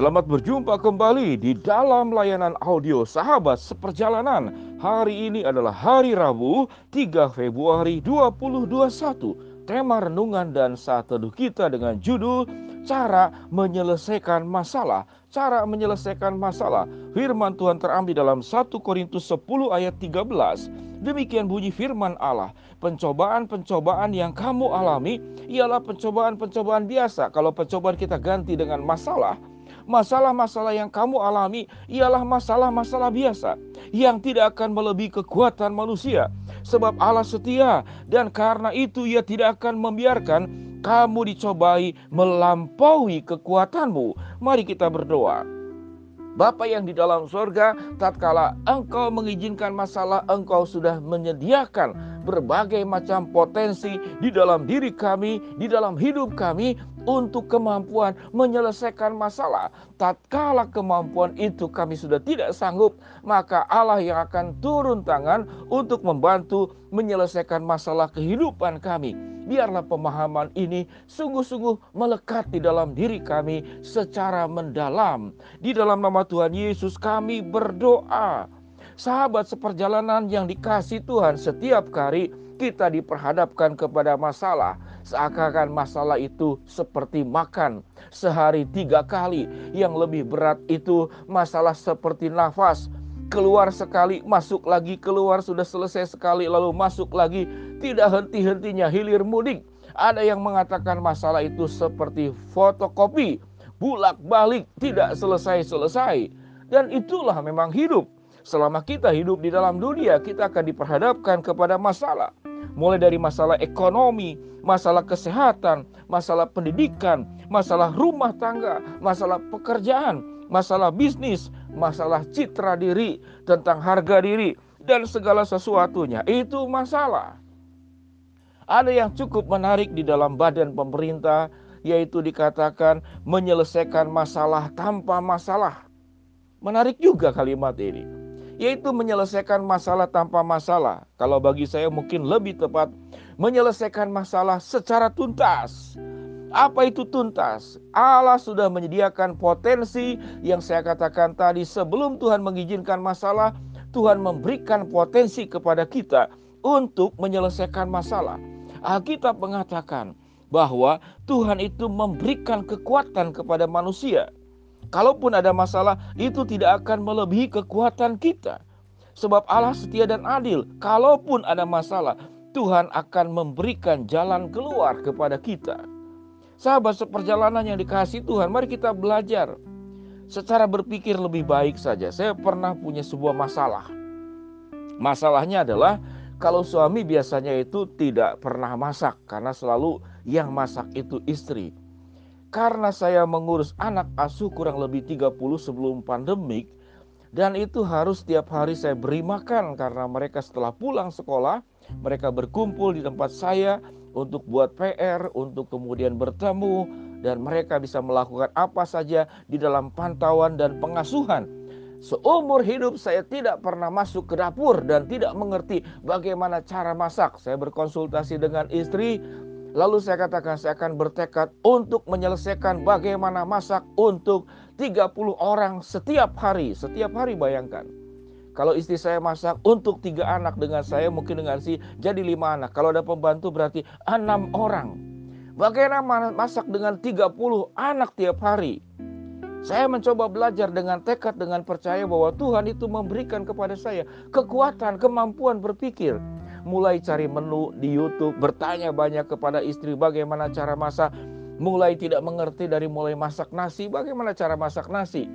Selamat berjumpa kembali di dalam layanan audio Sahabat Seperjalanan. Hari ini adalah hari Rabu, 3 Februari 2021. Tema renungan dan saat teduh kita dengan judul Cara Menyelesaikan Masalah. Cara menyelesaikan masalah. Firman Tuhan terambil dalam 1 Korintus 10 ayat 13. Demikian bunyi firman Allah. Pencobaan-pencobaan yang kamu alami ialah pencobaan-pencobaan biasa. Kalau pencobaan kita ganti dengan masalah, masalah-masalah yang kamu alami ialah masalah-masalah biasa yang tidak akan melebihi kekuatan manusia. Sebab Allah setia dan karena itu ia tidak akan membiarkan kamu dicobai melampaui kekuatanmu. Mari kita berdoa. Bapa yang di dalam surga, tatkala engkau mengizinkan masalah, engkau sudah menyediakan berbagai macam potensi di dalam diri kami, di dalam hidup kami untuk kemampuan menyelesaikan masalah. Tatkala kemampuan itu kami sudah tidak sanggup, maka Allah yang akan turun tangan untuk membantu menyelesaikan masalah kehidupan kami biarlah pemahaman ini sungguh-sungguh melekat di dalam diri kami secara mendalam. Di dalam nama Tuhan Yesus kami berdoa. Sahabat seperjalanan yang dikasih Tuhan setiap kali kita diperhadapkan kepada masalah. Seakan-akan masalah itu seperti makan sehari tiga kali. Yang lebih berat itu masalah seperti nafas keluar sekali, masuk lagi, keluar sudah selesai sekali, lalu masuk lagi, tidak henti-hentinya hilir mudik. Ada yang mengatakan masalah itu seperti fotokopi, bulak-balik, tidak selesai-selesai. Dan itulah memang hidup. Selama kita hidup di dalam dunia, kita akan diperhadapkan kepada masalah. Mulai dari masalah ekonomi, masalah kesehatan, masalah pendidikan, masalah rumah tangga, masalah pekerjaan, masalah bisnis, masalah citra diri, tentang harga diri, dan segala sesuatunya. Itu masalah. Ada yang cukup menarik di dalam badan pemerintah, yaitu dikatakan menyelesaikan masalah tanpa masalah. Menarik juga kalimat ini, yaitu menyelesaikan masalah tanpa masalah. Kalau bagi saya mungkin lebih tepat, menyelesaikan masalah secara tuntas apa itu tuntas? Allah sudah menyediakan potensi yang saya katakan tadi sebelum Tuhan mengizinkan masalah, Tuhan memberikan potensi kepada kita untuk menyelesaikan masalah. Alkitab mengatakan bahwa Tuhan itu memberikan kekuatan kepada manusia. Kalaupun ada masalah, itu tidak akan melebihi kekuatan kita. Sebab Allah setia dan adil. Kalaupun ada masalah, Tuhan akan memberikan jalan keluar kepada kita. Sahabat seperjalanan yang dikasih Tuhan, mari kita belajar secara berpikir lebih baik saja. Saya pernah punya sebuah masalah. Masalahnya adalah kalau suami biasanya itu tidak pernah masak karena selalu yang masak itu istri. Karena saya mengurus anak asuh kurang lebih 30 sebelum pandemik dan itu harus setiap hari saya beri makan karena mereka setelah pulang sekolah mereka berkumpul di tempat saya untuk buat PR, untuk kemudian bertemu, dan mereka bisa melakukan apa saja di dalam pantauan dan pengasuhan. Seumur hidup saya tidak pernah masuk ke dapur dan tidak mengerti bagaimana cara masak. Saya berkonsultasi dengan istri, lalu saya katakan saya akan bertekad untuk menyelesaikan bagaimana masak untuk 30 orang setiap hari. Setiap hari bayangkan. Kalau istri saya masak untuk tiga anak dengan saya mungkin dengan si jadi lima anak. Kalau ada pembantu berarti enam orang. Bagaimana masak dengan 30 anak tiap hari? Saya mencoba belajar dengan tekad, dengan percaya bahwa Tuhan itu memberikan kepada saya kekuatan, kemampuan berpikir. Mulai cari menu di YouTube, bertanya banyak kepada istri bagaimana cara masak. Mulai tidak mengerti dari mulai masak nasi, bagaimana cara masak nasi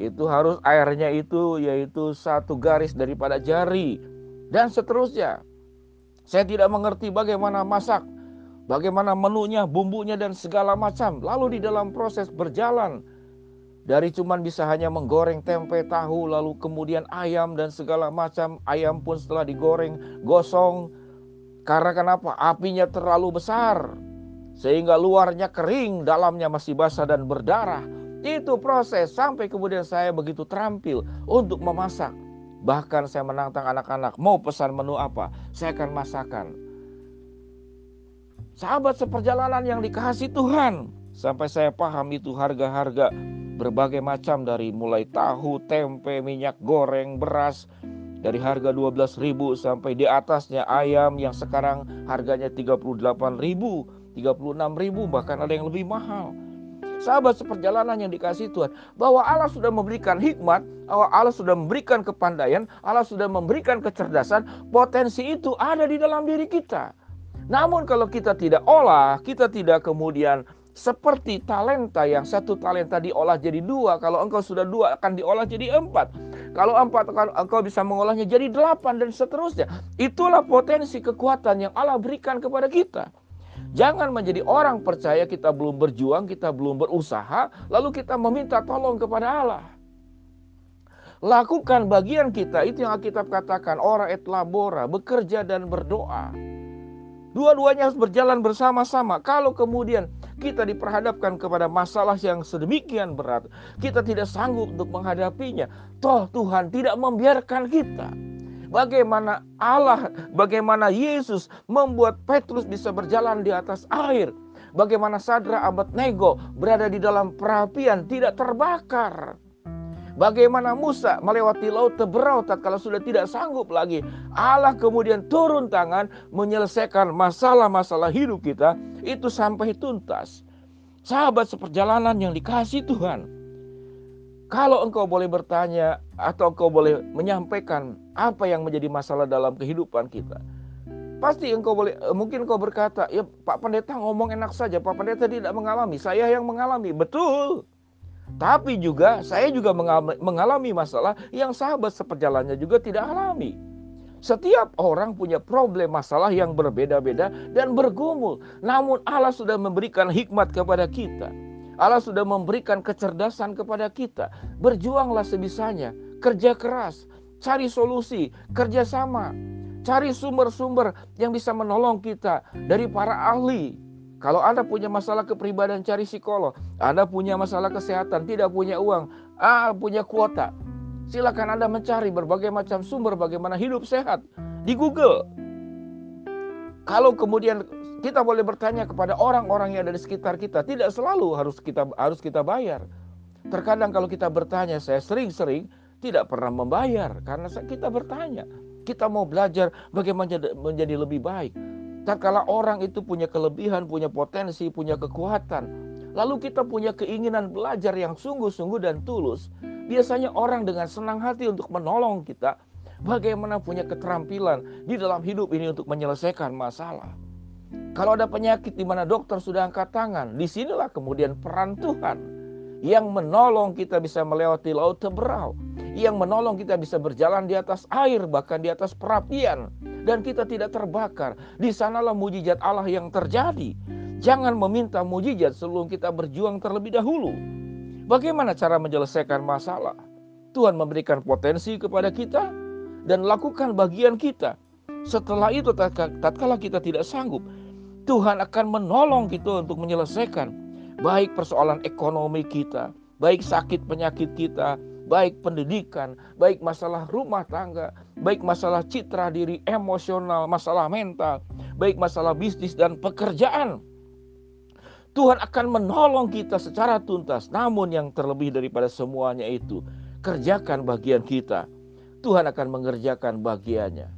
itu harus airnya itu yaitu satu garis daripada jari dan seterusnya. Saya tidak mengerti bagaimana masak, bagaimana menunya, bumbunya dan segala macam. Lalu di dalam proses berjalan dari cuman bisa hanya menggoreng tempe, tahu, lalu kemudian ayam dan segala macam. Ayam pun setelah digoreng gosong karena kenapa? Apinya terlalu besar sehingga luarnya kering, dalamnya masih basah dan berdarah. Itu proses sampai kemudian saya begitu terampil untuk memasak. Bahkan saya menantang anak-anak, mau pesan menu apa, saya akan masakan. Sahabat seperjalanan yang dikasih Tuhan, sampai saya paham itu harga-harga berbagai macam dari mulai tahu, tempe, minyak goreng, beras dari harga 12.000 sampai di atasnya ayam yang sekarang harganya 38.000, 36.000 bahkan ada yang lebih mahal. Sahabat seperjalanan yang dikasih Tuhan, bahwa Allah sudah memberikan hikmat, Allah sudah memberikan kepandaian, Allah sudah memberikan kecerdasan, potensi itu ada di dalam diri kita. Namun kalau kita tidak olah, kita tidak kemudian seperti talenta yang satu talenta diolah jadi dua. Kalau engkau sudah dua akan diolah jadi empat. Kalau empat engkau bisa mengolahnya jadi delapan dan seterusnya. Itulah potensi kekuatan yang Allah berikan kepada kita. Jangan menjadi orang percaya kita belum berjuang, kita belum berusaha, lalu kita meminta tolong kepada Allah. Lakukan bagian kita, itu yang Alkitab katakan, ora et labora, bekerja dan berdoa. Dua-duanya harus berjalan bersama-sama. Kalau kemudian kita diperhadapkan kepada masalah yang sedemikian berat, kita tidak sanggup untuk menghadapinya. Toh Tuhan tidak membiarkan kita. Bagaimana Allah, bagaimana Yesus membuat Petrus bisa berjalan di atas air. Bagaimana Sadra Abad Nego berada di dalam perapian tidak terbakar. Bagaimana Musa melewati laut teberau kalau sudah tidak sanggup lagi. Allah kemudian turun tangan menyelesaikan masalah-masalah hidup kita itu sampai tuntas. Sahabat seperjalanan yang dikasih Tuhan. Kalau engkau boleh bertanya atau engkau boleh menyampaikan apa yang menjadi masalah dalam kehidupan kita. Pasti engkau boleh, eh, mungkin engkau berkata, ya Pak Pendeta ngomong enak saja, Pak Pendeta tidak mengalami, saya yang mengalami. Betul. Tapi juga saya juga mengalami masalah yang sahabat seperjalannya juga tidak alami. Setiap orang punya problem masalah yang berbeda-beda dan bergumul. Namun Allah sudah memberikan hikmat kepada kita. Allah sudah memberikan kecerdasan kepada kita. Berjuanglah sebisanya, kerja keras, cari solusi, kerjasama, cari sumber-sumber yang bisa menolong kita dari para ahli. Kalau Anda punya masalah kepribadian, cari psikolog. Anda punya masalah kesehatan, tidak punya uang, ah, punya kuota. Silakan Anda mencari berbagai macam sumber bagaimana hidup sehat di Google. Kalau kemudian kita boleh bertanya kepada orang-orang yang ada di sekitar kita, tidak selalu harus kita harus kita bayar. Terkadang kalau kita bertanya, saya sering-sering tidak pernah membayar karena kita bertanya. Kita mau belajar bagaimana menjadi lebih baik. Tak kala orang itu punya kelebihan, punya potensi, punya kekuatan, lalu kita punya keinginan belajar yang sungguh-sungguh dan tulus, biasanya orang dengan senang hati untuk menolong kita, bagaimana punya keterampilan di dalam hidup ini untuk menyelesaikan masalah. Kalau ada penyakit di mana dokter sudah angkat tangan, di sinilah kemudian peran Tuhan yang menolong kita bisa melewati laut teberau, yang menolong kita bisa berjalan di atas air, bahkan di atas perapian, dan kita tidak terbakar. Di sanalah mujizat Allah yang terjadi. Jangan meminta mujizat sebelum kita berjuang terlebih dahulu. Bagaimana cara menyelesaikan masalah? Tuhan memberikan potensi kepada kita dan lakukan bagian kita. Setelah itu tatkala kita tidak sanggup, Tuhan akan menolong kita untuk menyelesaikan baik persoalan ekonomi kita, baik sakit penyakit kita, baik pendidikan, baik masalah rumah tangga, baik masalah citra diri emosional, masalah mental, baik masalah bisnis dan pekerjaan. Tuhan akan menolong kita secara tuntas. Namun yang terlebih daripada semuanya itu, kerjakan bagian kita. Tuhan akan mengerjakan bagiannya.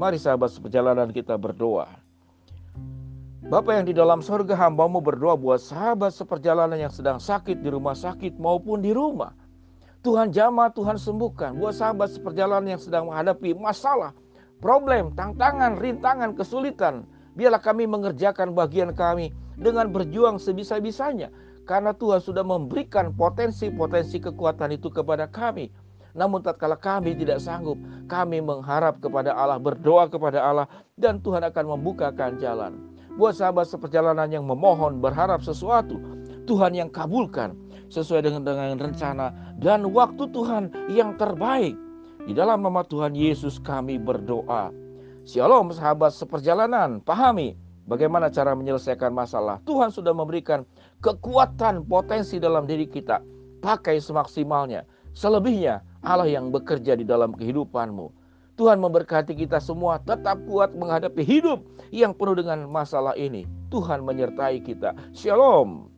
Mari sahabat seperjalanan kita berdoa. Bapak yang di dalam surga hambamu berdoa buat sahabat seperjalanan yang sedang sakit di rumah sakit maupun di rumah. Tuhan jamah, Tuhan sembuhkan. Buat sahabat seperjalanan yang sedang menghadapi masalah, problem, tantangan, rintangan, kesulitan. Biarlah kami mengerjakan bagian kami dengan berjuang sebisa-bisanya. Karena Tuhan sudah memberikan potensi-potensi kekuatan itu kepada kami. Namun tatkala kami tidak sanggup, kami mengharap kepada Allah, berdoa kepada Allah, dan Tuhan akan membukakan jalan. Buat sahabat seperjalanan yang memohon berharap sesuatu, Tuhan yang kabulkan sesuai dengan dengan rencana dan waktu Tuhan yang terbaik. Di dalam nama Tuhan Yesus kami berdoa. Shalom sahabat seperjalanan, pahami bagaimana cara menyelesaikan masalah. Tuhan sudah memberikan kekuatan potensi dalam diri kita. Pakai semaksimalnya. Selebihnya Allah yang bekerja di dalam kehidupanmu. Tuhan memberkati kita semua tetap kuat menghadapi hidup yang penuh dengan masalah ini. Tuhan menyertai kita. Shalom.